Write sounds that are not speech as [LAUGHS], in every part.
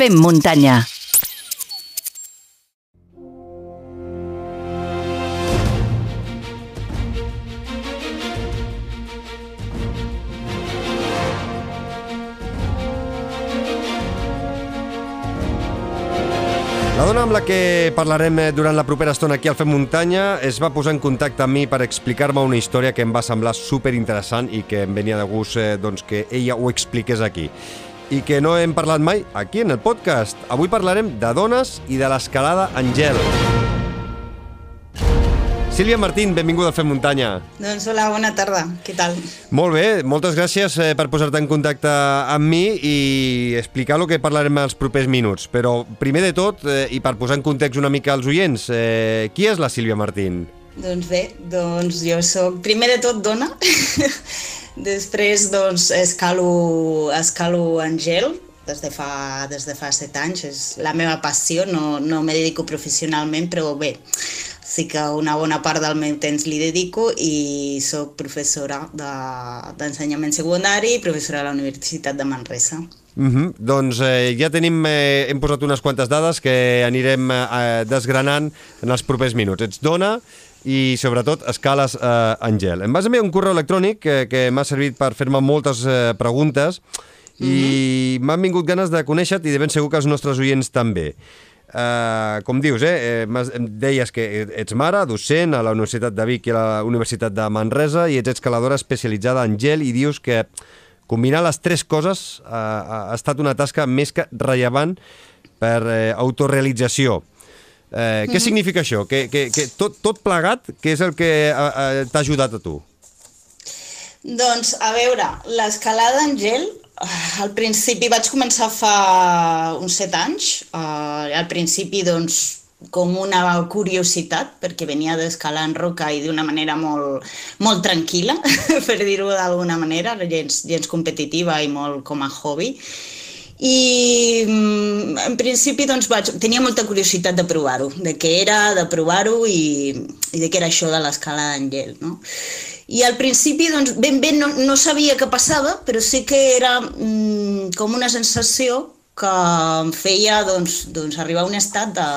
Fem muntanya. La dona amb la que parlarem eh, durant la propera estona aquí al Fem Muntanya es va posar en contacte amb mi per explicar-me una història que em va semblar super interessant i que em venia de gust eh, doncs, que ella ho expliqués aquí i que no hem parlat mai aquí en el podcast. Avui parlarem de dones i de l'escalada Angel. Sílvia Martín, benvinguda al Fem Muntanya. Doncs hola, bona tarda. Què tal? Molt bé, moltes gràcies eh, per posar-te en contacte amb mi i explicar el que parlarem els propers minuts. Però, primer de tot, eh, i per posar en context una mica als oients, eh, qui és la Sílvia Martín? Doncs bé, doncs jo sóc primer de tot dona, [LAUGHS] després doncs escalo, escalo en gel, des de, fa, des de fa set anys, és la meva passió, no, no me dedico professionalment, però bé, sí que una bona part del meu temps li dedico i sóc professora d'ensenyament de, secundari i professora a la Universitat de Manresa. Uh -huh. Doncs eh, ja tenim, eh, hem posat unes quantes dades que anirem eh, desgranant en els propers minuts. Ets dona i sobretot escales eh, Angel. Em vas enviar un correu electrònic que, que m'ha servit per fer-me moltes eh, preguntes i uh -huh. m'han vingut ganes de conèixer-te i de ben segur que els nostres oients també. Uh, com dius, eh, eh, deies que ets mare, docent a la Universitat de Vic i a la Universitat de Manresa i ets escaladora especialitzada en gel i dius que combinar les tres coses uh, ha estat una tasca més que rellevant per eh, autorealització. Eh, mm. Què Mhm. significa això? Que, que, que tot, tot plegat, què és el que uh, uh, t'ha ajudat a tu? Doncs, a veure, l'escalada en gel, eh, al principi vaig començar fa uns set anys. Uh, al principi, doncs, com una curiositat, perquè venia d'escalar en roca i d'una manera molt, molt tranquil·la, [LAUGHS] per dir-ho d'alguna manera, gens, gens competitiva i molt com a hobby. I mm, en principi doncs, vaig, tenia molta curiositat de provar-ho, de què era, de provar-ho i, i de què era això de l'escala en gel. No? I al principi doncs, ben bé no, no sabia què passava, però sí que era mm, com una sensació que em feia doncs, doncs, arribar a un estat de,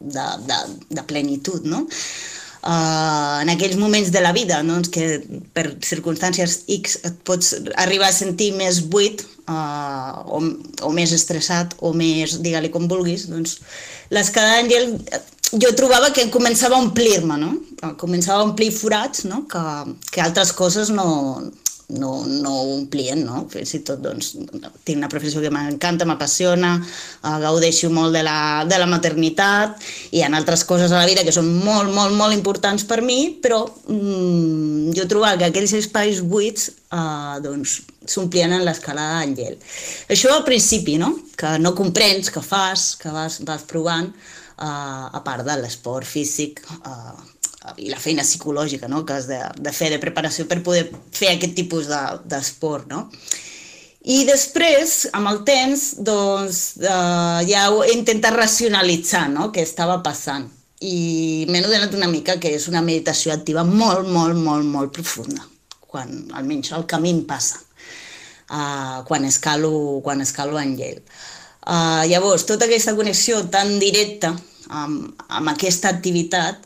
de, de, de plenitud, no? Uh, en aquells moments de la vida, doncs, que per circumstàncies X et pots arribar a sentir més buit uh, o, o més estressat o més, digue-li com vulguis, doncs l'escala d'Àngel jo trobava que començava a omplir-me, no? Començava a omplir forats no? que, que altres coses no, no, no omplien, no? Fins i tot, doncs, tinc una professió que m'encanta, m'apassiona, eh, gaudeixo molt de la, de la maternitat, i hi ha altres coses a la vida que són molt, molt, molt importants per mi, però mm, jo trobava que aquells espais buits eh, doncs, s'omplien en l'escalada en gel. Això al principi, no? Que no comprens, que fas, que vas, vas provant, eh, a part de l'esport físic, eh, i la feina psicològica no? que has de, de fer de preparació per poder fer aquest tipus d'esport. De, no? I després, amb el temps, doncs, eh, ja he intentat racionalitzar no? què estava passant. I m'he adonat una mica que és una meditació activa molt, molt, molt, molt profunda, quan almenys el camí em passa, uh, quan, escalo, quan escalo en gel. Uh, llavors, tota aquesta connexió tan directa amb, amb aquesta activitat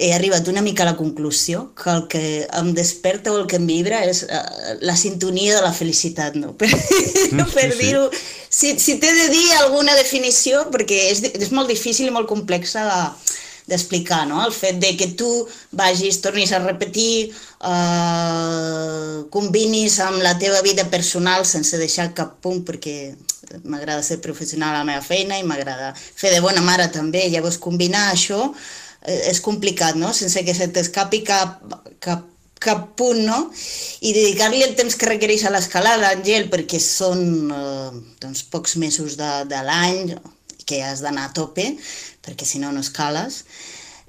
he arribat una mica a la conclusió que el que em desperta o el que em vibra és uh, la sintonia de la felicitat, no? [LAUGHS] Per, Mm, per sí, sí. dir-ho... Si, si t'he de dir alguna definició, perquè és, és molt difícil i molt complexa de, d'explicar, no? El fet de que tu vagis, tornis a repetir, eh, combinis amb la teva vida personal sense deixar cap punt, perquè m'agrada ser professional a la meva feina i m'agrada fer de bona mare també, llavors combinar això eh, és complicat, no? Sense que se t'escapi cap, cap, cap punt, no? I dedicar-li el temps que requereix a l'escalada, Àngel, perquè són eh, doncs, pocs mesos de, de l'any que has d'anar a tope, perquè si no no escales,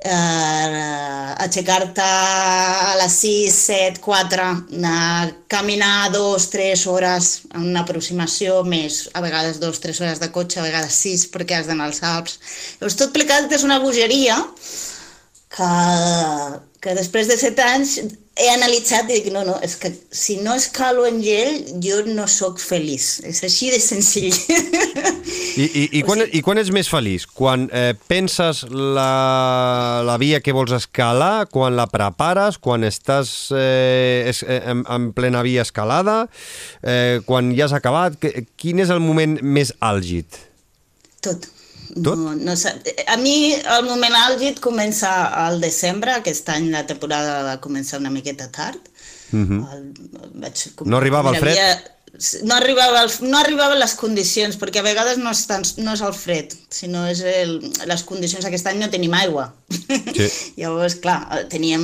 eh, aixecar-te a les 6, 7, 4, anar a caminar 2, 3 hores en una aproximació, més a vegades 2, 3 hores de cotxe, a vegades 6 perquè has d'anar als Alps. Llavors tot plegat és una bogeria que, que després de 7 anys he analitzat i dic, no, no, és que si no escalo en gel, jo no sóc feliç. És així de senzill. I, i, i, [LAUGHS] quan, I quan ets més feliç? Quan eh, penses la, la via que vols escalar, quan la prepares, quan estàs eh, es, eh, en, en plena via escalada, eh, quan ja has acabat, que, quin és el moment més àlgid? Tot. Tot? No, no, sa- a mi el moment àlgid comença al desembre, aquest any la temporada va començar una miqueta tard. Mhm. el, vaig, No arribava el fred? Havia, no, arribava el, no arribaven les condicions, perquè a vegades no és, tant, no és el fred, sinó és el, les condicions. Aquest any no tenim aigua. Sí. [LAUGHS] Llavors, clar, teníem,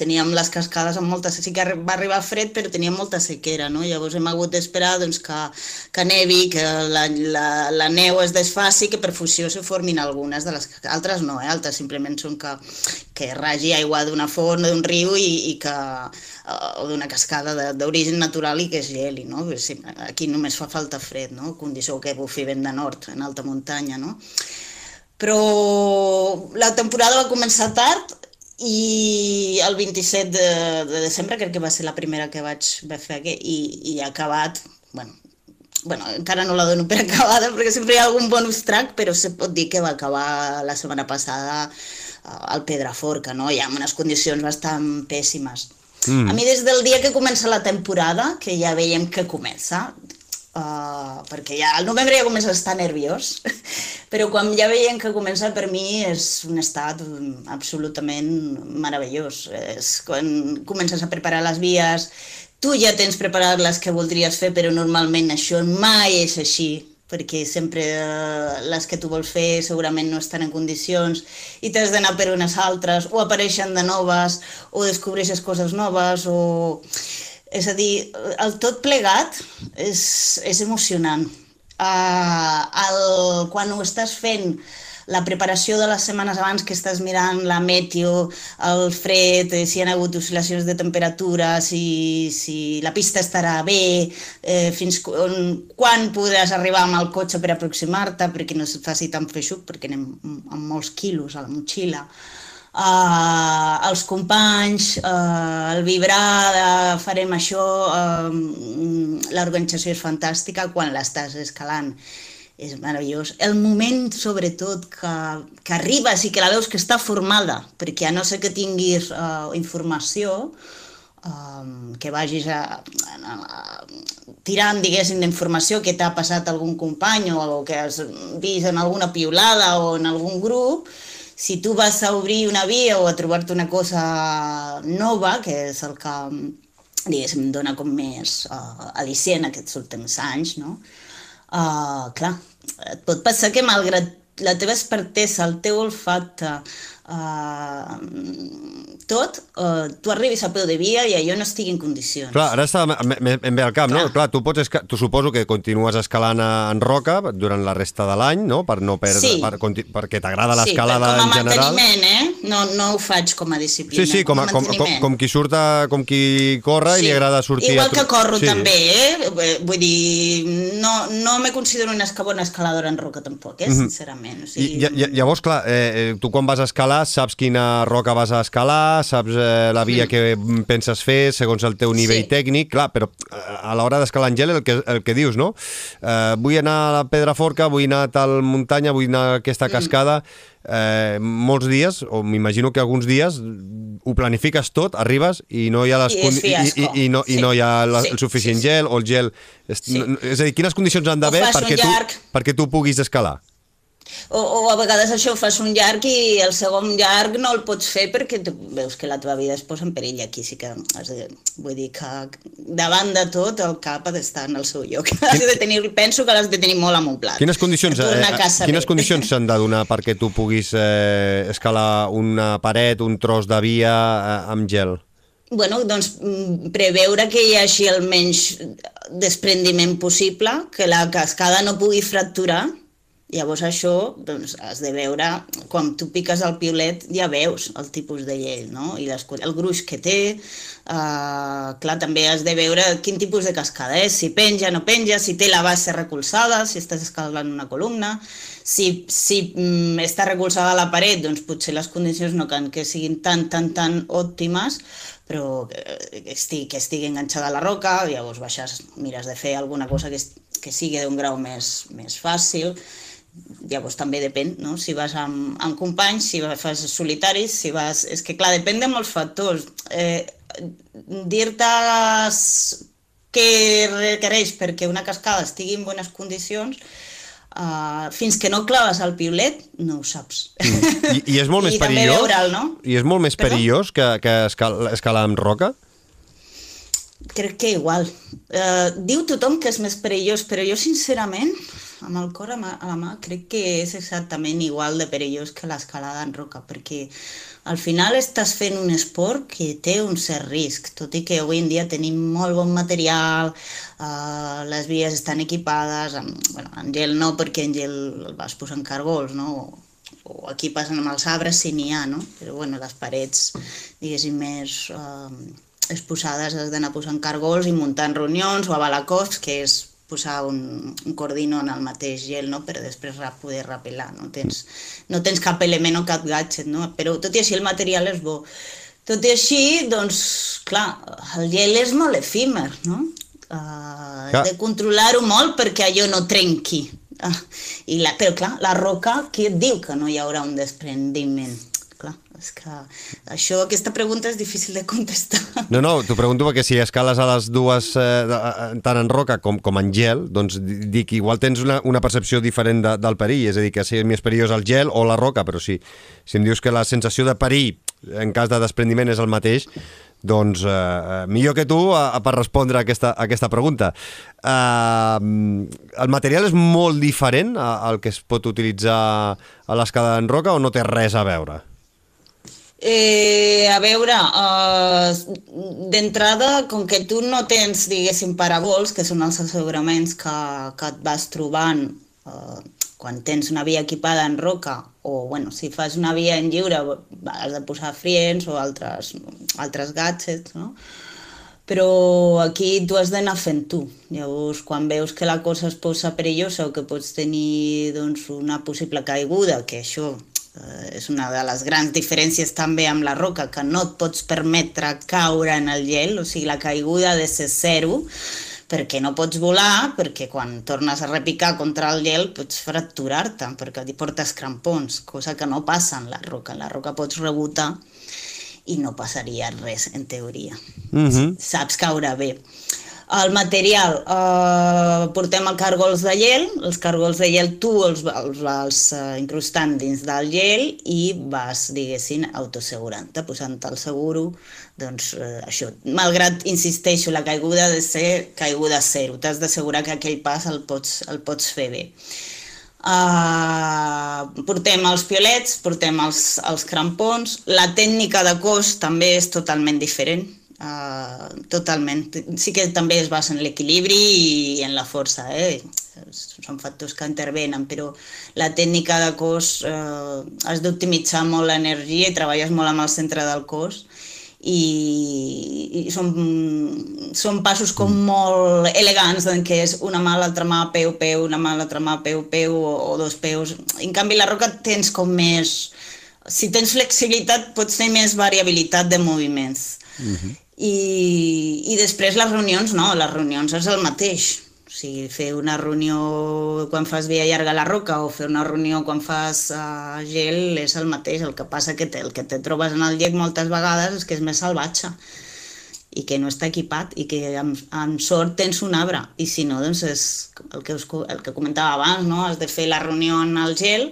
teníem les cascades amb molta... Sí que va arribar fred, però teníem molta sequera, no? Llavors hem hagut d'esperar doncs, que, que nevi, que la, la, la neu es desfaci, que per fusió se formin algunes de les... Altres no, eh? Altres simplement són que, que ragi aigua d'una font, d'un riu i, i que o d'una cascada d'origen natural i que es geli, no? Aquí només fa falta fred, no? Condició que bufi vent de nord, en alta muntanya, no? Però la temporada va començar tard i el 27 de, de desembre crec que va ser la primera que vaig fer aquí i, i ha acabat, bueno, bueno, encara no la dono per [LAUGHS] acabada perquè sempre hi ha algun bonus track, però se pot dir que va acabar la setmana passada eh, al Pedraforca, no? Ja en unes condicions bastant pèssimes. Mm. A mi des del dia que comença la temporada, que ja veiem que comença, uh, perquè ja al novembre ja comença a estar nerviós, [LAUGHS] però quan ja veiem que comença per mi és un estat absolutament meravellós. És quan comences a preparar les vies, tu ja tens preparat les que voldries fer, però normalment això mai és així perquè sempre eh, les que tu vols fer segurament no estan en condicions i t'has d'anar per unes altres, o apareixen de noves, o descobreixes coses noves, o... És a dir, el tot plegat és, és emocionant. Uh, el, quan ho estàs fent la preparació de les setmanes abans que estàs mirant la meteo, el fred, eh, si hi ha hagut oscil·lacions de temperatura, si, si la pista estarà bé, eh, fins on, quan podràs arribar amb el cotxe per aproximar-te, perquè no es faci tan feixuc, perquè anem amb molts quilos a la motxilla. Uh, els companys, uh, el vibrar de farem això, uh, l'organització és fantàstica quan l'estàs escalant és meravellós. El moment, sobretot, que, que arribes i que la veus que està formada, perquè a no ser que tinguis uh, informació, um, que vagis a, a, a, tirant, diguéssim, d'informació que t'ha passat algun company o que has vist en alguna piulada o en algun grup, si tu vas a obrir una via o a trobar-te una cosa nova, que és el que, diguéssim, dona com més uh, al·licient aquests últims anys, no? Uh, clar, et pot passar que malgrat la teva expertesa, el teu olfacte, uh, tot, uh, tu arribis a peu de via i allò no estigui en condicions. Clar, ara està em- em em ve al cap, no? Clar. Clar, tu, pots esca... tu suposo que continues escalant en roca durant la resta de l'any, no? Per no perdre, Sí. per, conti- perquè t'agrada sí, l'escalada però com a en general. manteniment, eh? No, no ho faig com a disciplina. Sí, sí, com, a, com, com, com qui surt a, com qui corre i li agrada sortir Igual a... que corro sí. també, eh? Vull dir, no, no me considero una bona escaladora en roca tampoc, eh? Sincerament. O I, sigui, lla- llavors, clar, eh, eh, tu quan vas a escalar saps quina roca vas a escalar, saps eh, la via que mm, penses fer segons el teu nivell Sí. tècnic, clar, però eh, a l'hora d'escalar en gel el que, el que dius, no? Eh, vull anar a la Pedraforca, vull anar a tal muntanya, vull anar a aquesta Mm. cascada, eh, molts dies, o m'imagino que alguns dies ho planifiques tot, arribes i no hi ha les I i, i, i, no, i Sí. no hi ha la, Sí, el suficient sí, sí. gel o el gel... Sí. no, és a dir, quines condicions han d'haver fas perquè, tu, llarg. perquè tu puguis escalar? O, o a vegades això fas un llarg i el segon llarg no el pots fer perquè tu veus que la teva vida es posa en perill. Aquí sí que, a dir, vull dir que davant de tot el cap ha d'estar en el seu lloc. [LAUGHS] Has de tenir, penso que l'has de tenir molt amuntlat. Quines condicions, eh, quines bé. condicions s'han de donar perquè tu puguis eh, escalar una paret, un tros de via eh, amb gel? Bueno, doncs mm, preveure que hi hagi el menys desprendiment possible, que la cascada no pugui fracturar, Llavors això, doncs, has de veure, quan tu piques el piolet ja veus el tipus de llei, no? I les, el gruix que té, uh, clar, també has de veure quin tipus de cascada és, si penja, no penja, si té la base recolzada, si estàs escalant una columna, Si, si mm, està recolzada a la paret, doncs potser les condicions no cal que siguin tan, tan, tan òptimes, però que estigui, que estigui enganxada a la roca, llavors baixes, mires de fer alguna cosa que, que sigui d'un grau més, més fàcil, llavors també depèn, no? si vas amb, amb companys, si fas solitaris, si vas... És que clar, depèn de molts factors. Eh, Dir-te què requereix perquè una cascada estigui en bones condicions, Uh, fins que no claves el piulet, no ho saps. I, I és molt [LAUGHS] més I perillós? no? I és molt més Perdó? perillós que, que escalar, escalar amb roca? Crec que igual. Uh, diu tothom que és més perillós, però jo sincerament, amb el cor a, la mà, crec que és exactament igual de perillós que l'escalada en roca, perquè al final estàs fent un esport que té un cert risc, tot i que avui en dia tenim molt bon material, uh, les vies estan equipades, amb, bueno, en gel no, perquè en gel el vas posant cargols, no? O, o aquí passen amb els arbres si n'hi ha, no? Però bueno, les parets, diguéssim, més uh, exposades has d'anar posant cargols i muntant reunions o a balacofs, que és posar un, un cordino en el mateix gel, no? per després ra- poder rapelar. No tens, no tens cap element o cap gadget, no? però tot i així el material és bo. Tot i així, doncs, clar, el gel és molt efímer, no? Uh, Clar. de controlar-ho molt perquè allò no trenqui. Uh, i la, però clar, la roca, qui et diu que no hi haurà un desprendiment? És que això, aquesta pregunta és difícil de contestar. No, no, t'ho pregunto perquè si escales a les dues, eh, eh, tant en roca com, com en gel, doncs di- dic, igual tens una, una percepció diferent de, del perill, és a dir, que sigui més perillós el gel o la roca, però si, si em dius que la sensació de perill en cas de desprendiment és el mateix, doncs eh, eh, millor que tu a, a per respondre a aquesta, a aquesta pregunta. Uh, el material és molt diferent al que es pot utilitzar a l'escala en roca o no té res a veure? Eh, a veure, uh, d'entrada, com que tu no tens, diguéssim, parabols, que són els asseguraments que, que et vas trobant uh, quan tens una via equipada en roca, o bueno, si fas una via en lliure has de posar friens o altres, altres gadgets, no? però aquí tu has d'anar fent tu. Llavors, quan veus que la cosa es posa perillosa o que pots tenir doncs, una possible caiguda, que això eh, és una de les grans diferències també amb la roca, que no et pots permetre caure en el gel, o sigui, la caiguda ha de ser zero, perquè no pots volar, perquè quan tornes a repicar contra el gel pots fracturar-te, perquè hi portes crampons, cosa que no passa en la roca. En la roca pots rebotar i no passaria res, en teoria. Mm -hmm. Saps caure bé. El material, eh, portem el cargols de gel, els cargols de gel tu els, els vas eh, incrustant dins del gel i vas, diguéssim, autosegurant-te, posant el seguro, doncs eh, això. Malgrat, insisteixo, la caiguda de ser caiguda zero, t'has d'assegurar que aquell pas el pots, el pots fer bé. Uh, portem els piolets, portem els, els crampons, la tècnica de cos també és totalment diferent, uh, totalment. Sí que també es basa en l'equilibri i en la força, eh? són factors que intervenen, però la tècnica de cos uh, has d'optimitzar molt l'energia i treballes molt amb el centre del cos i, i són, són passos com molt elegants en què és una mà, l'altra mà, peu, peu, una mà, l'altra mà, peu, peu o, o dos peus. En canvi, la roca tens com més... Si tens flexibilitat, pots tenir més variabilitat de moviments. Uh -huh. I, I després les reunions, no, les reunions és el mateix. O sigui, fer una reunió quan fas via llarga a la roca o fer una reunió quan fas uh, gel és el mateix. El que passa que te, el que te trobes en el llec moltes vegades és que és més salvatge i que no està equipat i que amb, amb sort tens un arbre i si no, doncs és el que, us, el que comentava abans, no? has de fer la reunió en el gel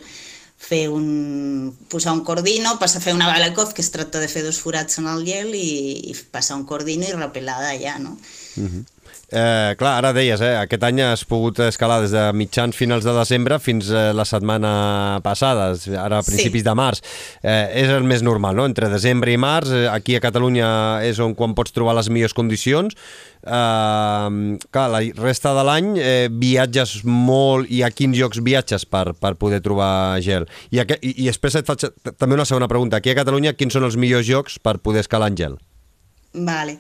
fer un, posar un cordino, passar a fer una balacov, que es tracta de fer dos forats en el gel i, i passar un cordino i repelar d'allà, no? Uh -huh. Eh, clar, ara deies, eh, aquest any has pogut escalar des de mitjans finals de desembre fins eh, la setmana passada, ara a principis sí. de març. Eh, és el més normal, no? Entre desembre i març, eh, aquí a Catalunya és on quan pots trobar les millors condicions. Eh, clar, la resta de l'any eh, viatges molt i a quins llocs viatges per, per poder trobar gel? I, aqu i, i després et faig també una segona pregunta. Aquí a Catalunya, quins són els millors llocs per poder escalar en gel? Vale.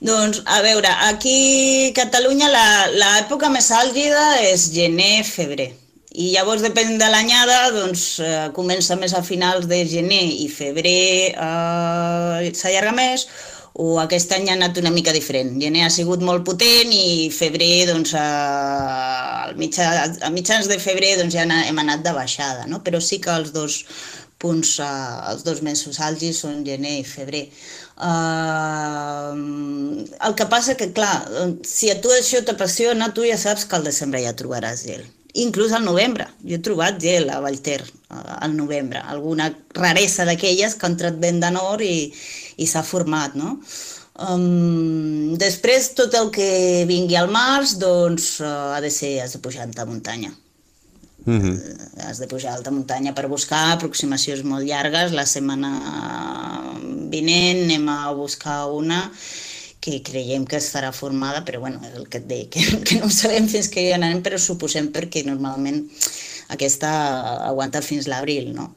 Doncs, a veure, aquí a Catalunya l'època més àlgida és gener-febrer I llavors, depèn de l'anyada, doncs eh, comença més a finals de gener i febrer eh, s'allarga més, o aquest any ha anat una mica diferent. Gener ha sigut molt potent i febrer, doncs, a, al mitjà, a mitjans de febrer doncs, ja hem anat de baixada, no? però sí que els dos punts, uh, els dos mesos àlgids són gener i febrer. Uh, el que passa que, clar, si a tu això t'apassiona, tu ja saps que al desembre ja trobaràs gel inclús al novembre. Jo he trobat gel a Vallter al novembre, alguna raresa d'aquelles que ha entrat vent de nord i, i s'ha format, no? Um, després, tot el que vingui al març, doncs uh, ha de ser, has de pujar a muntanya. Mm -hmm. uh, has de pujar a alta muntanya per buscar aproximacions molt llargues. La setmana vinent anem a buscar una que creiem que estarà formada, però bueno, és el que et deia, que, [LAUGHS] que no ho sabem fins que hi anem, però suposem perquè normalment aquesta aguanta fins l'abril, no?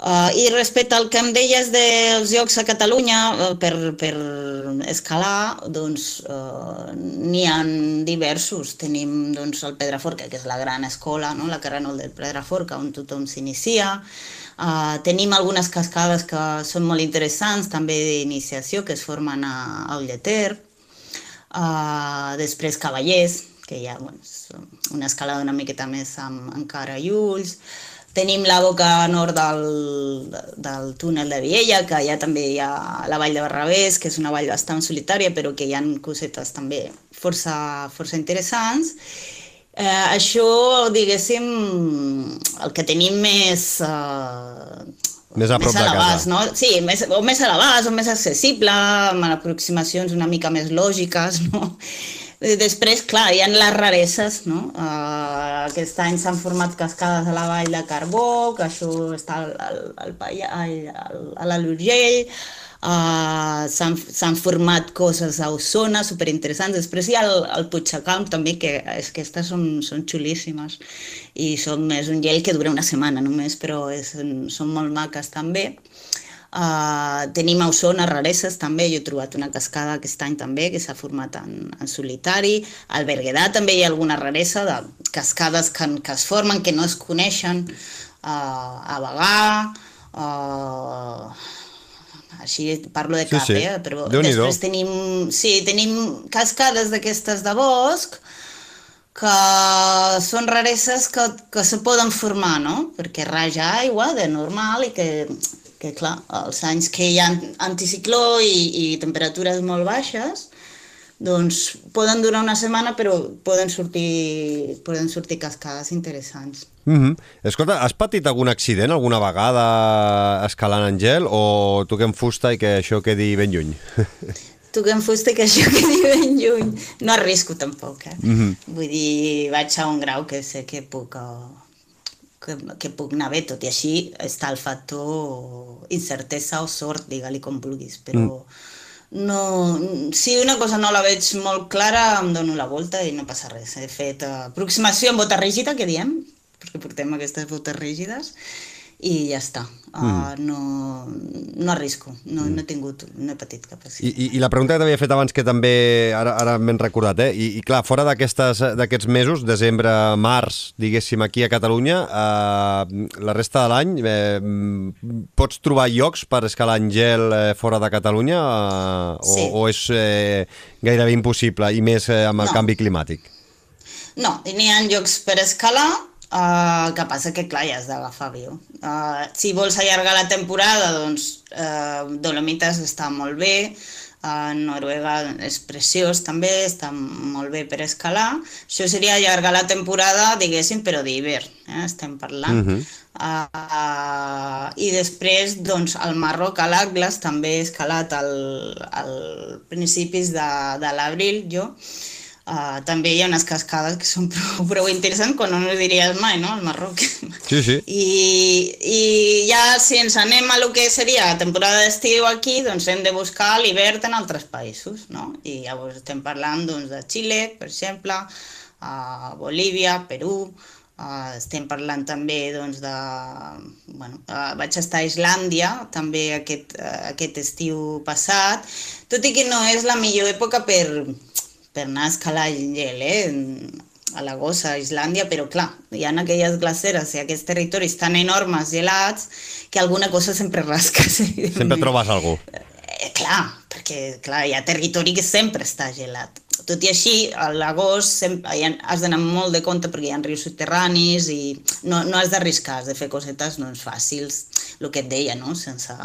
Uh, I respecte al que em deies dels llocs a Catalunya uh, per, per escalar, doncs uh, n'hi ha diversos. Tenim doncs, el Pedraforca, que és la gran escola, no? la Carrenol del Pedraforca, on tothom s'inicia. Uh, tenim algunes cascades que són molt interessants, també d'iniciació, que es formen a, a Ulleter. Uh, després Cavallers, que ja bueno, és una escalada una miqueta més amb, amb cara i ulls. Tenim la boca nord del, del túnel de Viella, que allà també hi ha la vall de Barrabés, que és una vall bastant solitària, però que hi ha cosetes també força, força interessants. Eh, això, diguéssim, el que tenim més... Eh, més a prop més a de casa. No? Sí, més, o més a l'abast, o més accessible, amb aproximacions una mica més lògiques, [LAUGHS] no? Després, clar, hi ha les rareses, no? Uh, aquest any s'han format cascades a la vall de Carbó, que això està al, al, al, al, a la Lurgell, uh, s'han format coses a Osona superinteressants. Després hi ha el, el Puigcacalm també, que és que aquestes són, són xulíssimes i són més un gel que dura una setmana només, però és, són molt maques també. Uh, tenim a Osona rareses també, jo he trobat una cascada aquest any també que s'ha format en, en solitari. Al Berguedà també hi ha alguna raresa de cascades que, que es formen, que no es coneixen. Uh, a Bagà, uh, així parlo de cap, sí, sí. eh? però després tenim, sí, tenim cascades d'aquestes de bosc que són rareses que, que se poden formar, no? Perquè raja aigua de normal i que que clar, els anys que hi ha anticicló i, i temperatures molt baixes, doncs poden durar una setmana però poden sortir, poden sortir cascades interessants. Mm -hmm. Escolta, has patit algun accident alguna vegada escalant en gel o toquem fusta i que això quedi ben lluny? [LAUGHS] toquem fusta que això quedi ben lluny. No arrisco tampoc, eh? Mm -hmm. Vull dir, vaig a un grau que sé que puc... Uh que, que puc anar bé, tot i així està el factor incertesa o sort, digue-li com vulguis, però mm. no, si una cosa no la veig molt clara em dono la volta i no passa res. He fet uh, aproximació amb bota rígida, que diem, perquè portem aquestes botes rígides, i ja està. Uh, mm. no, no arrisco, no, mm. no he tingut, no he patit cap accident. I, i, I la pregunta que t'havia fet abans, que també ara, ara m'he recordat, eh? I, i clar, fora d'aquests mesos, desembre, març, diguéssim, aquí a Catalunya, uh, la resta de l'any, eh, pots trobar llocs per escalar en gel eh, fora de Catalunya sí. o, o és eh, gairebé impossible, i més eh, amb el no. canvi climàtic? No, n'hi ha llocs per escalar, Uh, que passa que, clar, ja has d'agafar avió. Uh, si vols allargar la temporada, doncs uh, Dolomites està molt bé, uh, Noruega és preciós també, està molt bé per escalar. Això seria allargar la temporada, diguéssim, però d'hivern, eh? estem parlant. Uh -huh. uh, I després, doncs, al Marroc, a l'Atlas, també he escalat al, al principis de, de l'abril, jo, Uh, també hi ha unes cascades que són [LAUGHS] prou, prou interessants quan no ho diries mai, no?, al Marroc. Sí, sí. [LAUGHS] I, I ja si ens anem a lo que seria temporada d'estiu aquí, doncs hem de buscar l'hivern en altres països, no? I llavors estem parlant doncs, de Xile, per exemple, a Bolívia, Perú, Uh, estem parlant també doncs, de... Bueno, uh, vaig estar a Islàndia també aquest, uh, aquest estiu passat, tot i que no és la millor època per, per anar a escalar el gel, eh? a l'agost a Islàndia, però clar, hi ha aquelles glaceres i aquests territoris tan enormes, gelats, que alguna cosa sempre rasques. [LAUGHS] Sempre trobes algú. Eh, clar, perquè clar, hi ha territori que sempre està gelat. Tot i així, a l'agost has d'anar molt de compte perquè hi ha rius subterranis i no, no has d'arriscar, has de fer cosetes doncs, fàcils, el que et deia, no? sense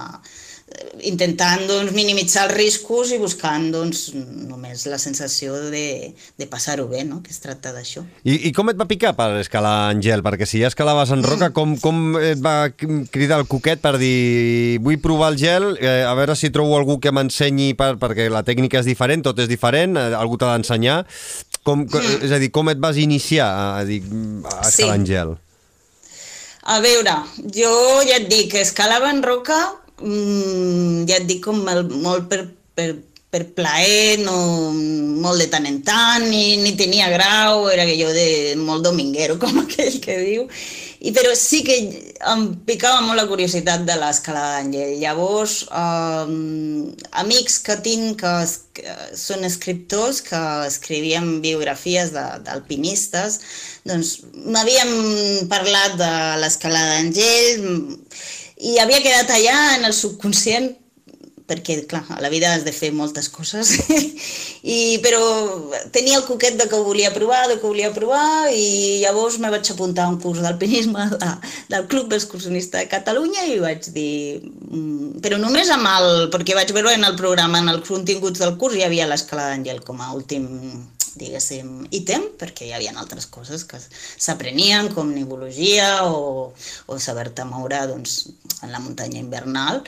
intentant doncs, minimitzar els riscos i buscant doncs, només la sensació de, de passar-ho bé, no? que es tracta d'això. I, I com et va picar per escalar en gel? Perquè si ja escalaves en roca, com, com et va cridar el coquet per dir vull provar el gel, eh, a veure si trobo algú que m'ensenyi, per, perquè la tècnica és diferent, tot és diferent, eh, algú t'ha d'ensenyar. Com, mm. És a dir, com et vas iniciar a, a, dir, a escalar sí. en gel? A veure, jo ja et dic, escalava en roca mm, ja et dic, com el, molt per, per, per plaer, no, molt de tant en tant, ni, ni tenia grau, era jo de molt dominguero, [LAUGHS] com aquell que diu, i, però sí que em picava molt la curiositat de l'escalada d'Àngel. Llavors, um, amics que tinc que, que són escriptors, que escrivien biografies d'alpinistes, doncs m'havien parlat de l'escalada d'Àngel, i havia quedat allà en el subconscient perquè, clar, a la vida has de fer moltes coses, [LAUGHS] I, però tenia el coquet de que ho volia provar, de que ho volia provar, i llavors me vaig apuntar a un curs d'alpinisme de, del Club Excursionista de Catalunya i vaig dir... Mm, però només amb el... perquè vaig veure en el programa, en els continguts del curs, hi havia l'escala d'Àngel com a últim diguéssim, ítem, perquè hi havia altres coses que s'aprenien, com nivologia o, o saber-te moure doncs, en la muntanya invernal.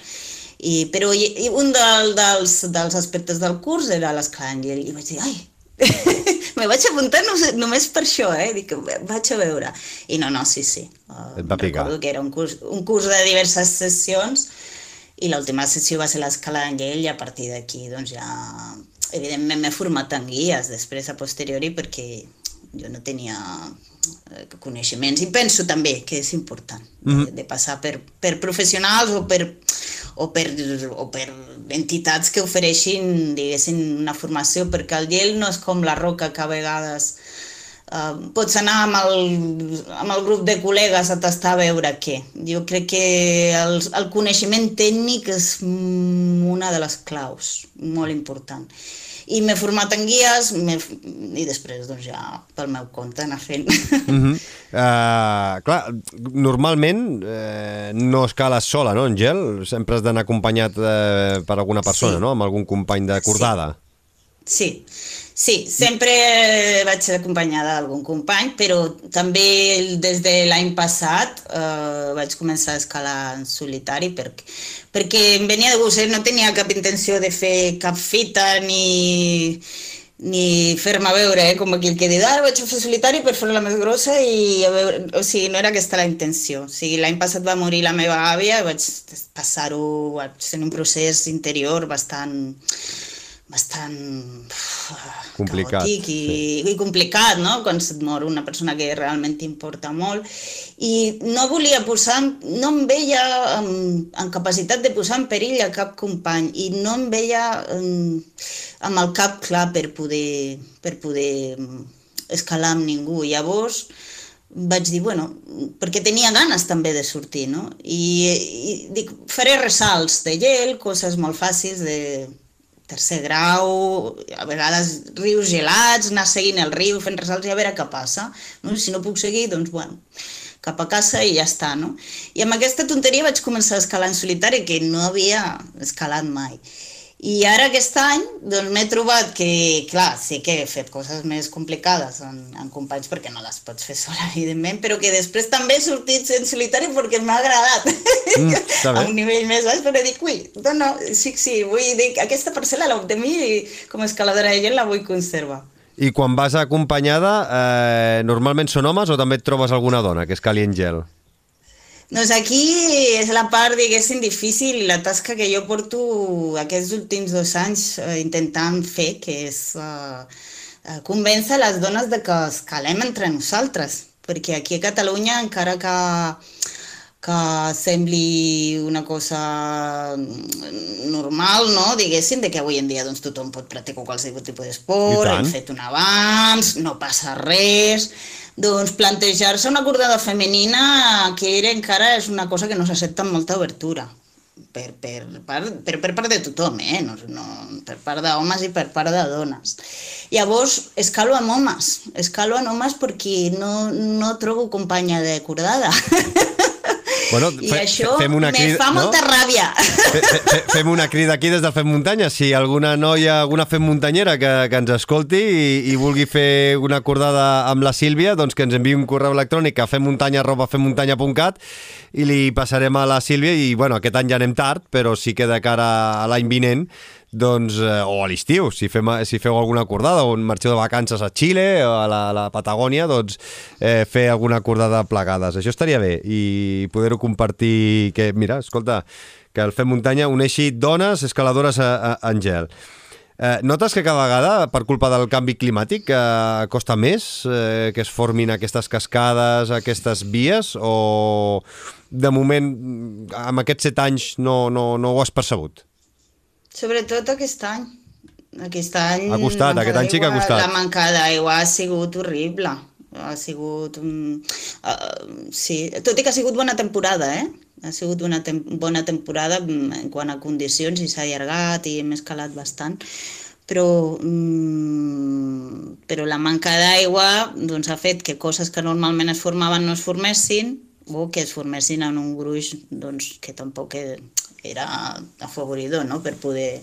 I, però i, i un del, dels, dels aspectes del curs era l'esclàngel, i vaig dir, ai, [LAUGHS] me vaig apuntar no, només per això, eh? Dic, vaig a veure. I no, no, sí, sí. Et va picar. Recordo que era un curs, un curs de diverses sessions i l'última sessió va ser l'escala d'Angell i a partir d'aquí doncs ja evidentment m'he format en guies després a posteriori perquè jo no tenia eh, coneixements i penso també que és important mm -hmm. de, de passar per, per professionals o per, o per, o per entitats que ofereixin diguéssim una formació perquè el gel no és com la roca que a vegades Uh, pots anar amb el, amb el grup de col·legues a tastar a veure què. Jo crec que el, el coneixement tècnic és una de les claus, molt important. I m'he format en guies i després doncs, ja pel meu compte anar fent. Mm -hmm. uh, clar, normalment uh, no escales sola, no, Angel? Sempre has d'anar acompanyat uh, per alguna persona, sí. no? Amb algun company de cordada. Sí. sí. Sí, sempre vaig acompanyada d'algun company, però també des de l'any passat eh, vaig començar a escalar en solitari perquè, perquè em venia de gust, eh? no tenia cap intenció de fer cap fita ni, ni fer-me veure, eh? com aquell que diu, ah, vaig a fer solitari per fer-la més grossa i a veure, o sigui, no era aquesta la intenció. O sigui, l'any passat va morir la meva àvia i vaig passar-ho, ser un procés interior bastant bastant complicat, caòtic i, sí. i complicat, no? Quan se't mor una persona que realment t'importa molt. I no volia posar, no em veia en, en capacitat de posar en perill a cap company i no em veia en, amb el cap clar per poder, per poder escalar amb ningú. Llavors, vaig dir, bueno, perquè tenia ganes també de sortir, no? I, i dic, faré ressalts de gel, coses molt fàcils de tercer grau, a vegades rius gelats, anar seguint el riu, fent ressalts i a veure què passa. No? Si no puc seguir, doncs, bueno, cap a casa i ja està, no? I amb aquesta tonteria vaig començar a escalar en solitari, que no havia escalat mai. I ara aquest any doncs, m'he trobat que, clar, sí que he fet coses més complicades en, en companys perquè no les pots fer sola, [LAUGHS] evidentment, però que després també he sortit en solitari perquè m'ha agradat mm, [LAUGHS] a un nivell més baix, però dic, ui, no, no, sí, sí, vull dir, aquesta parcel·la l'obtenir i com a escaladora de gel la vull conservar. I quan vas acompanyada, eh, normalment són homes o també et trobes alguna dona que escali en gel? Doncs aquí és la part, diguéssim, difícil i la tasca que jo porto aquests últims dos anys eh, intentant fer, que és eh, eh, convèncer les dones de que escalem entre nosaltres, perquè aquí a Catalunya encara que que sembli una cosa normal, no? diguéssim, de que avui en dia doncs, tothom pot practicar qualsevol tipus d'esport, hem fet un abans, no passa res, doncs plantejar-se una cordada femenina que era encara és una cosa que no s'accepta amb molta obertura per, per, per, per, per part de tothom, eh? no, no, per part d'homes i per part de dones. Llavors, escalo amb homes, escalo amb homes perquè no, no trobo companya de cordada. [LAUGHS] Bueno, I fe, això fem una crida, fa molta no? ràbia. Fe, fe, fem una crida aquí des del Fem Muntanya. Si alguna noia, alguna Fem Muntanyera que, que ens escolti i, i vulgui fer una acordada amb la Sílvia, doncs que ens enviï un correu electrònic a femmuntanya.femmuntanya.cat i li passarem a la Sílvia i, bueno, aquest any ja anem tard, però sí que de cara a l'any vinent doncs, eh, o a l'estiu, si, fem, si feu alguna acordada o marxeu de vacances a Xile o a la, a la Patagònia, doncs eh, fer alguna acordada plegades. Això estaria bé i poder-ho compartir, que mira, escolta, que el Fem Muntanya uneixi dones escaladores a, a, en gel. Eh, notes que cada vegada, per culpa del canvi climàtic, eh, costa més eh, que es formin aquestes cascades, aquestes vies, o de moment, amb aquests set anys, no, no, no ho has percebut? Sobretot aquest any. Aquest any... Ha costat, aquest any sí que ha costat. La manca d'aigua ha sigut horrible. Ha sigut... Um, uh, sí, tot i que ha sigut bona temporada, eh? Ha sigut una tem bona temporada mm, en quant a condicions i s'ha allargat i hem escalat bastant però, mm, però la manca d'aigua doncs, ha fet que coses que normalment es formaven no es formessin o que es formessin en un gruix doncs, que tampoc era afavoridor no? per poder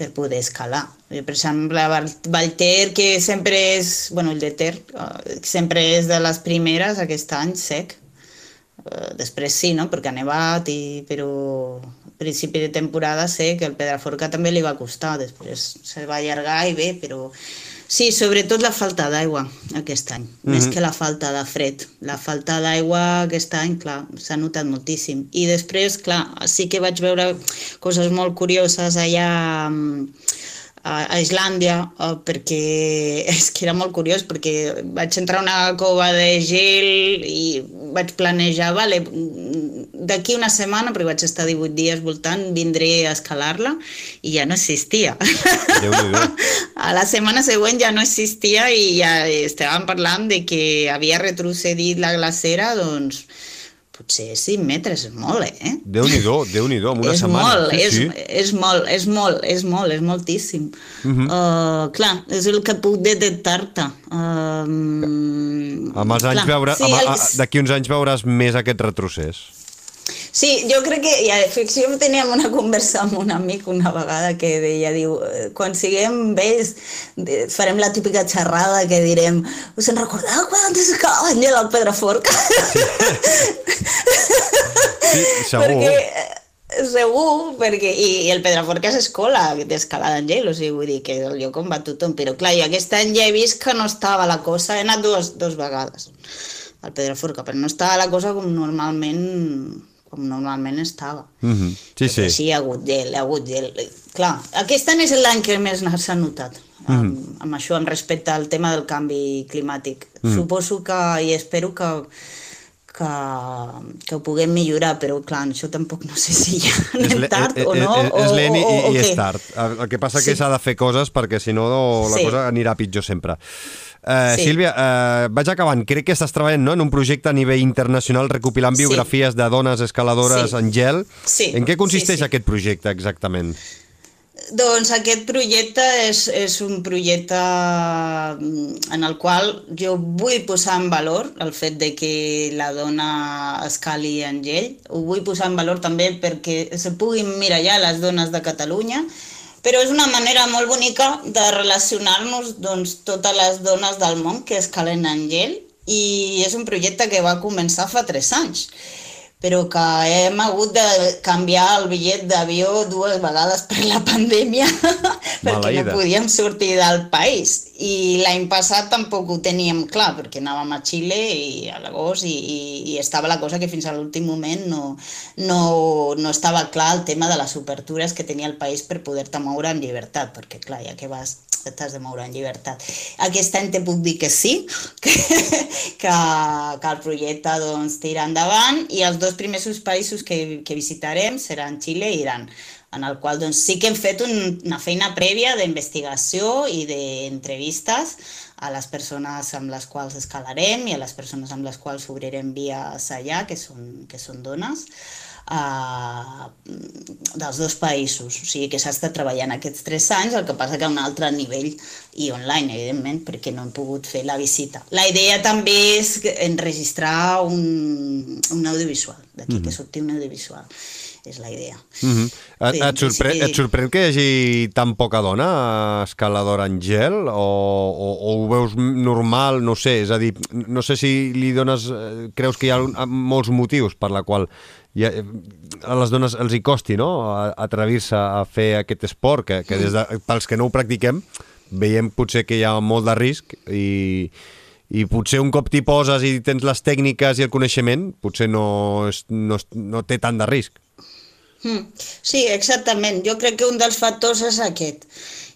per poder escalar. Jo, Per exemple, Val- Valter, que sempre és, bueno, el de Ter, eh, sempre és de les primeres aquest any sec. Eh, Després sí, no? perquè ha nevat, i, però al principi de temporada sé que el Pedraforca també li va costar, després se va allargar i bé, però sí, sobretot la falta d'aigua aquest any, més que la falta de fred. La falta d'aigua aquest any, clar, s'ha notat moltíssim. I després, clar, sí que vaig veure coses molt curioses allà mm, a Islàndia eh, perquè [LAUGHS] és que era molt curiós perquè vaig entrar a una cova de gel i vaig planejar vale, d'aquí una setmana, perquè vaig estar 18 dies voltant, vindré a escalar-la i ja no existia. [LAUGHS] A la setmana següent ja no existia i ja estàvem parlant de que havia retrocedit la glacera, doncs potser 5 metres, és molt, eh? Déu-n'hi-do, déu nhi déu amb una és setmana. molt, sí, és, sí. és molt, és molt, és molt, és moltíssim. Uh -huh. uh, clar, és el que puc detectar-te. Uh, Amb els anys veure, sí, amb, el- d'aquí uns anys veuràs més aquest retrocés. Sí, jo crec que, i a ficció teníem una conversa amb un amic una vegada que deia, diu, eh, quan siguem vells farem la típica xerrada que direm, us en recordeu quan es acaba Àngel al Pedraforca? Sí, segur. perquè, eh, segur, perquè, i, i el Pedraforca és escola d'escalada en gel, o sigui, vull dir que és el lloc on va tothom, però clar, jo aquest any ja he vist que no estava la cosa, he anat dues, dues vegades al Pedraforca, però no estava la cosa com normalment com normalment estava. Mm -hmm. Sí, Perquè sí. sí, hi ha hagut gel, hi ha hagut gel. Clar, aquest any és l'any que més s'ha notat, amb, Mhm. amb això, amb respecte al tema del canvi climàtic. Mhm. Suposo que, i espero que, que, que ho puguem millorar, però clar, això tampoc no sé si ja anem tard és, o no, és, lent i, i és tard. El que passa que Sí. s'ha de fer coses perquè si no la Sí. cosa anirà pitjor sempre. Uh, Sí. Sílvia, uh, vaig acabant. Crec que estàs treballant no? en un projecte a nivell internacional recopilant Sí. biografies de dones escaladores Sí. en gel. Sí, En què consisteix sí, sí. aquest projecte exactament? Doncs aquest projecte és, és un projecte mm, en el qual jo vull posar en valor el fet de que la dona escali en gel. Ho vull posar en valor també perquè se puguin mirar ja les dones de Catalunya, però és una manera molt bonica de relacionar-nos doncs, totes les dones del món que escalen en gel i és un projecte que va començar fa tres anys però que hem hagut de canviar el bitllet d'avió dues vegades per la pandèmia [LAUGHS] perquè no podíem sortir del país. I l'any passat tampoc ho teníem clar, perquè anàvem a Xile i a l'agost i, i, i estava la cosa que fins a l'últim moment no, no, no estava clar el tema de les obertures que tenia el país per poder-te moure amb llibertat, perquè clar, ja que vas t'has de moure en llibertat. Aquest any te puc dir que sí, [LAUGHS] que, que, que el projecte doncs, tira endavant i els dos primers països que, que visitarem seran Xile i Iran en el qual doncs, sí que hem fet un, una feina prèvia d'investigació i d'entrevistes a les persones amb les quals escalarem i a les persones amb les quals obrirem vies allà, que són, que són dones, uh, dels dos països. O sigui que s'ha estat treballant aquests tres anys, el que passa que a un altre nivell i online, evidentment, perquè no hem pogut fer la visita. La idea també és enregistrar un, un audiovisual, d'aquí mm -hmm. que surti un audiovisual és la idea. Mm -hmm. et, et, sorprèn, et sorprèn que hi hagi tan poca dona escaladora en gel o, o, o ho veus normal, no sé, és a dir, no sé si li dones, eh, creus que hi ha molts motius per la qual hi ha, a les dones els hi costi no? atrevir-se a fer aquest esport, que, que des de, pels que no ho practiquem veiem potser que hi ha molt de risc i, i potser un cop t'hi poses i tens les tècniques i el coneixement, potser no, és, no, no té tant de risc. Mm. Sí, exactament. Jo crec que un dels factors és aquest.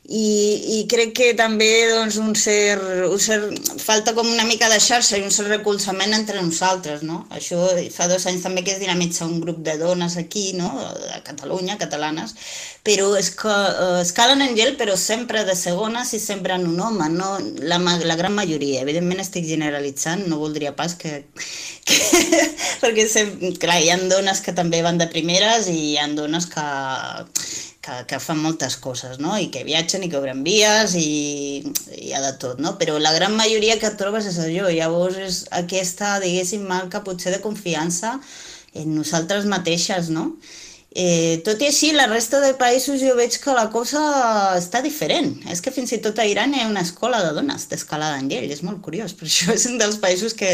I, i crec que també doncs, un cert, un cert, falta com una mica de xarxa i un cert recolzament entre nosaltres, no? Això fa dos anys també que es dinamitza un grup de dones aquí, no?, a Catalunya, catalanes, però és que eh, escalen en gel però sempre de segones i sempre en un home, no? La, la gran majoria, evidentment estic generalitzant, no voldria pas que... que [LAUGHS] perquè, sempre, clar, hi ha dones que també van de primeres i hi ha dones que, que, que fan moltes coses, no? I que viatgen i que obren vies i, i hi ha de tot, no? Però la gran majoria que trobes és allò, llavors és aquesta, diguéssim, marca potser de confiança en nosaltres mateixes, no? Eh, tot i així, la resta de països jo veig que la cosa està diferent. És que fins i tot a Iran hi ha una escola de dones d'escalada en gel, és molt curiós, per això és un dels països que,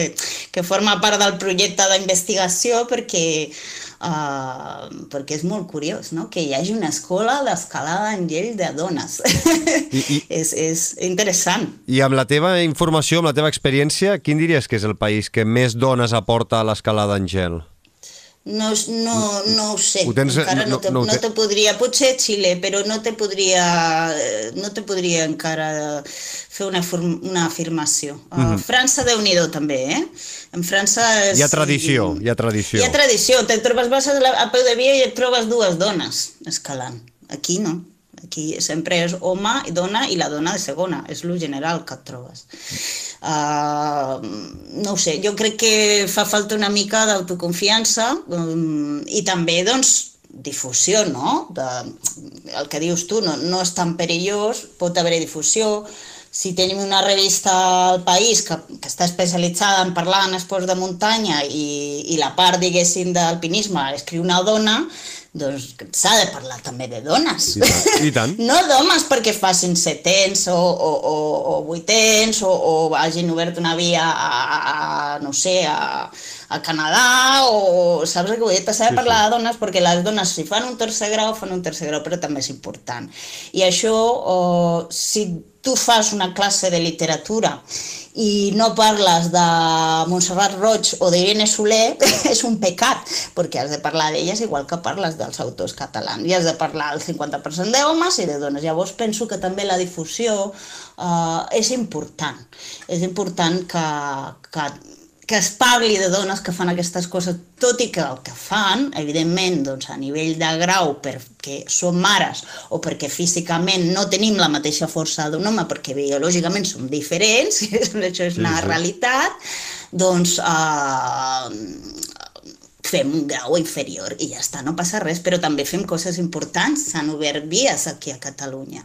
que forma part del projecte d'investigació perquè, uh, perquè és molt curiós no? que hi hagi una escola d'escalada en gel de dones. I, i, [LAUGHS] és, és interessant. I amb la teva informació, amb la teva experiència, quin diries que és el país que més dones aporta a l'escalada en gel? No, no, no ho sé, ho tens, encara no, no, te, no, no te podria, potser Xile, però no te podria, no te podria encara fer una, una afirmació. Uh, mm -hmm. França, déu nhi també, eh? En França... És, hi ha tradició, hi ha tradició. Hi ha tradició, te trobes, vas a, la, a peu de via i et trobes dues dones escalant. Aquí no. Aquí sempre és home i dona i la dona de segona, és lo general que et trobes. Uh, no ho sé, jo crec que fa falta una mica d'autoconfiança um, i també, doncs, difusió, no? De, el que dius tu, no, no és tan perillós, pot haver difusió, si tenim una revista al país que, que està especialitzada en parlar en esports de muntanya i, i la part, diguéssim, d'alpinisme escriu una dona, doncs s'ha de parlar també de dones. I tant. I tant. [LAUGHS] no d'homes perquè facin setens o, o, o, o vuitens o, o hagin obert una via a, a, a no sé, a, a Canadà o saps què vull dir? S'ha de parlar sí, sí. de dones perquè les dones si fan un tercer grau fan un tercer grau però també és important. I això, oh, si tu fas una classe de literatura i no parles de Montserrat Roig o d'Irene Soler, [LAUGHS] és un pecat, perquè has de parlar d'elles igual que parles dels autors catalans. I has de parlar el 50% d'homes i de dones. Llavors penso que també la difusió uh, és important. És important que, que que es parli de dones que fan aquestes coses, tot i que el que fan, evidentment, doncs, a nivell de grau, perquè som mares o perquè físicament no tenim la mateixa força d'un home, perquè biològicament som diferents, [LAUGHS] això és una sí, sí. realitat, doncs eh, fem un grau inferior i ja està, no passa res, però també fem coses importants, s'han obert vies aquí a Catalunya.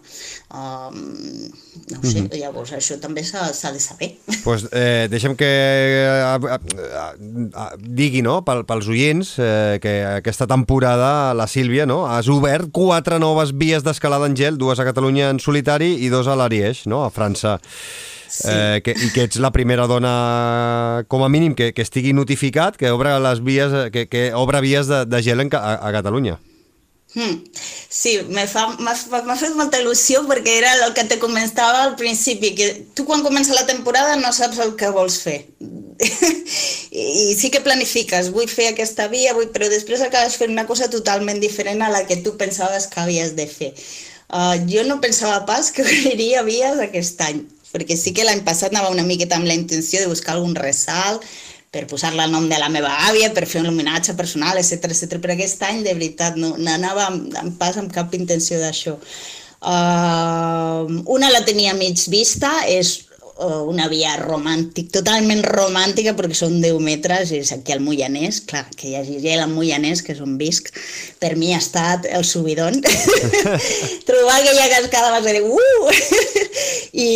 Um, no sé, mm -hmm. llavors això també s'ha de saber. Pues, eh, deixem que eh, eh, digui no, pel, pels oients eh, que aquesta temporada la Sílvia no, has obert quatre noves vies d'escalada en gel, dues a Catalunya en solitari i dos a l'Ariège, no, a França sí. eh, que, i que ets la primera dona, com a mínim, que, que estigui notificat, que obre les vies, que, que obre vies de, de gel en, a, a Catalunya. Hmm. Sí, m'ha fet molta il·lusió perquè era el que te comentava al principi, que tu quan comença la temporada no saps el que vols fer. [LAUGHS] I sí que planifiques, vull fer aquesta via, vull... però després acabes fent una cosa totalment diferent a la que tu pensaves que havies de fer. Uh, jo no pensava pas que [LAUGHS] obriria vies aquest any, perquè sí que l'any passat anava una miqueta amb la intenció de buscar algun ressalt, per posar-la al nom de la meva àvia, per fer un homenatge personal, etc etc. però aquest any, de veritat, no, no anava amb, amb pas amb cap intenció d'això. Uh, una la tenia mig vista, és una via romàntic, totalment romàntica perquè són 10 metres, és aquí al Moianès, clar, que hi hagi gel al Moianès, que és on visc, per mi ha estat el subidon. [LAUGHS] Trobar aquella cascada va ser de uh! I,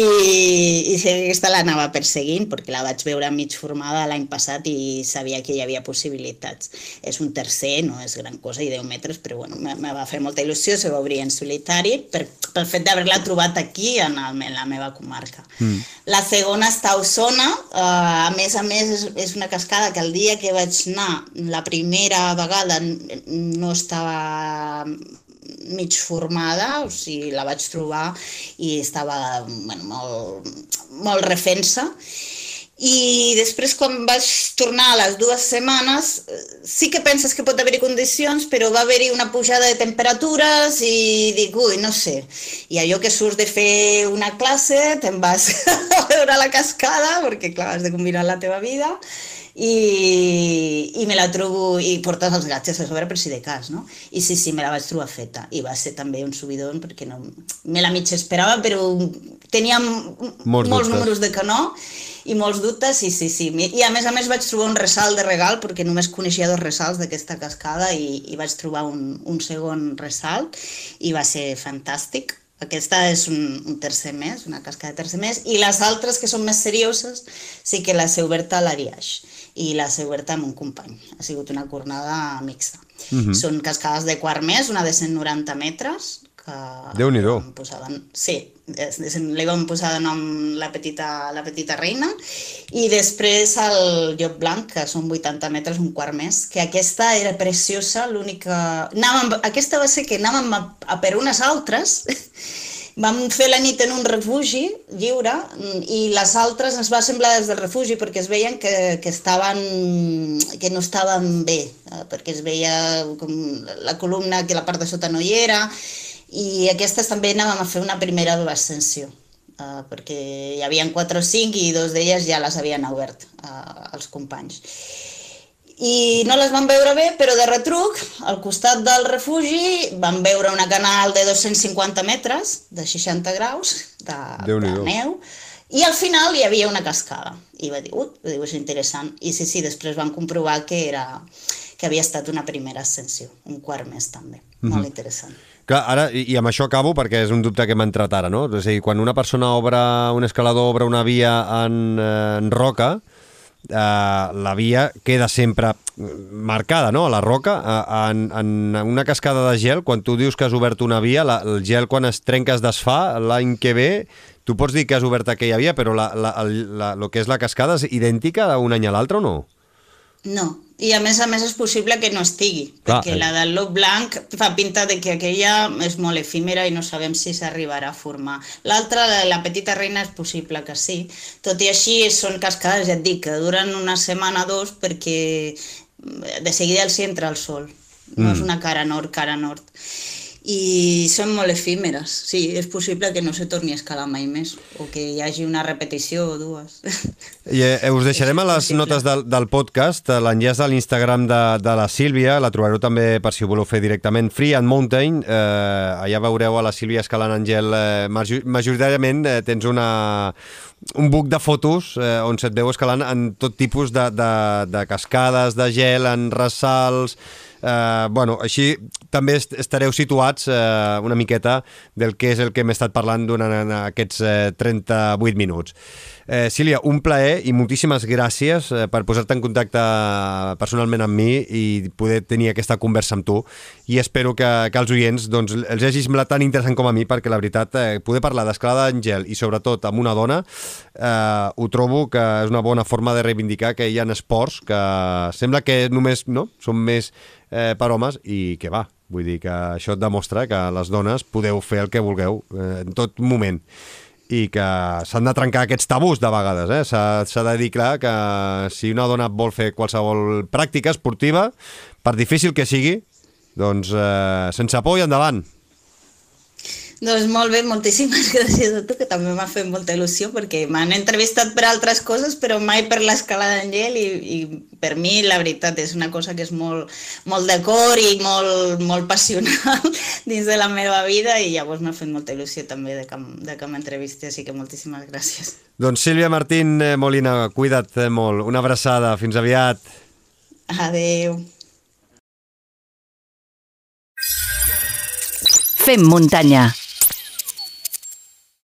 i sí, aquesta l'anava perseguint perquè la vaig veure mig formada l'any passat i sabia que hi havia possibilitats. És un tercer, no és gran cosa, i 10 metres, però bueno, me va fer molta il·lusió, se va obrir en solitari per, pel fet d'haver-la trobat aquí, en, el, en la meva comarca. Mm la segona està a Osona, uh, a més a més és, és una cascada que el dia que vaig anar la primera vegada no estava mig formada, o sigui, la vaig trobar i estava bueno, molt, molt refensa. I després quan vaig tornar a les dues setmanes sí que penses que pot haver-hi condicions però va haver-hi una pujada de temperatures i dic, ui, no sé i allò que surts de fer una classe te'n vas [LAUGHS] a veure la cascada perquè clar, has de combinar la teva vida i, i me la trobo i portes els gatges a sobre per si de cas, no? I sí, sí, me la vaig trobar feta i va ser també un subidon perquè no, me la mig esperava però tenia molts, molts números de canó i molts dubtes, sí, sí, sí. I a més a més vaig trobar un ressalt de regal, perquè només coneixia dos ressalts d'aquesta cascada i, i vaig trobar un, un segon ressalt i va ser fantàstic. Aquesta és un, un tercer mes, una cascada de tercer mes, i les altres, que són més serioses, sí que les he obert a l'Ariaix i les he obert amb un company. Ha sigut una jornada mixta. Uh mhm. -huh. Són cascades de quart mes, una de 190 metres, que déu nhi posada, sí, li vam posar de nom la petita, la petita reina. I després el llop blanc, que són 80 metres, un quart més, que aquesta era preciosa, l'única... Aquesta va ser que anàvem a, a per unes altres. [LAUGHS] Vam fer la nit en un refugi lliure i les altres ens va semblar des del refugi perquè es veien que, que, estaven, que no estaven bé, eh, perquè es veia com la columna que la part de sota no hi era i aquestes també anàvem a fer una primera ascensió, uh, perquè hi havia 4 o 5 i dos d'elles ja les havien obert uh, els companys. I no les van veure bé, però de retruc, al costat del refugi, van veure una canal de 250 metres, de 60 graus, de, de neu, i al final hi havia una cascada. I va dir, ui, és interessant. I sí, sí, després van comprovar que, era, que havia estat una primera ascensió, un quart més també. Mm -hmm. Molt interessant. Clar, ara, i, amb això acabo perquè és un dubte que m'ha entrat ara, no? És a dir, quan una persona obre, un escalador obre una via en, eh, en roca, eh, la via queda sempre marcada, no?, a la roca. Eh, en, en una cascada de gel, quan tu dius que has obert una via, la, el gel quan es trenca es desfà, l'any que ve tu pots dir que has obert aquella via, però la, la, la, la, el que és la cascada és idèntica d'un any a l'altre o no? No, i a més a més és possible que no estigui, Clar, perquè eh. la del lob blanc fa pinta de que aquella és molt efímera i no sabem si s'arribarà a formar. L'altra, la, la petita reina, és possible que sí. Tot i així són cascades, ja et dic, que duren una setmana o dos perquè de seguida els hi entra el sol. No mm. és una cara nord, cara nord i són molt efímeres. Sí, és possible que no se torni a escalar mai més o que hi hagi una repetició o dues. I, eh, us deixarem a les notes del, del podcast l'enllaç de l'Instagram de, de la Sílvia, la trobareu també per si ho voleu fer directament, Free and Mountain, eh, allà veureu a la Sílvia escalant Angel, eh, majoritàriament eh, tens una, un buc de fotos eh, on se't veu escalant en tot tipus de, de, de cascades, de gel, en ressalts, eh, bueno, així també estareu situats eh, una miqueta del que és el que hem estat parlant durant aquests eh, 38 minuts. Eh, Sília, un plaer i moltíssimes gràcies eh, per posar-te en contacte personalment amb mi i poder tenir aquesta conversa amb tu i espero que, que els oients doncs, els hagi semblat tan interessant com a mi perquè la veritat, eh, poder parlar d'escalada d'Àngel i sobretot amb una dona eh, ho trobo que és una bona forma de reivindicar que hi ha esports que sembla que només no, són més eh, per homes i que va, vull dir que això et demostra que les dones podeu fer el que vulgueu eh, en tot moment i que s'han de trencar aquests tabús de vegades. Eh? S'ha de dir clar que si una dona vol fer qualsevol pràctica esportiva, per difícil que sigui, doncs eh, sense por i endavant. Doncs molt bé, moltíssimes [LAUGHS] gràcies a tu, que també m'ha fet molta il·lusió, perquè m'han entrevistat per altres coses, però mai per l'escalada en gel, i, i per mi, la veritat, és una cosa que és molt, molt de cor i molt, molt passional [LAUGHS] dins de la meva vida, i llavors m'ha fet molta il·lusió també de que, de que m'entrevisti, així que moltíssimes gràcies. Doncs Sílvia Martín eh, Molina, cuida't eh, molt. Una abraçada, fins aviat. Adeu. Fem muntanya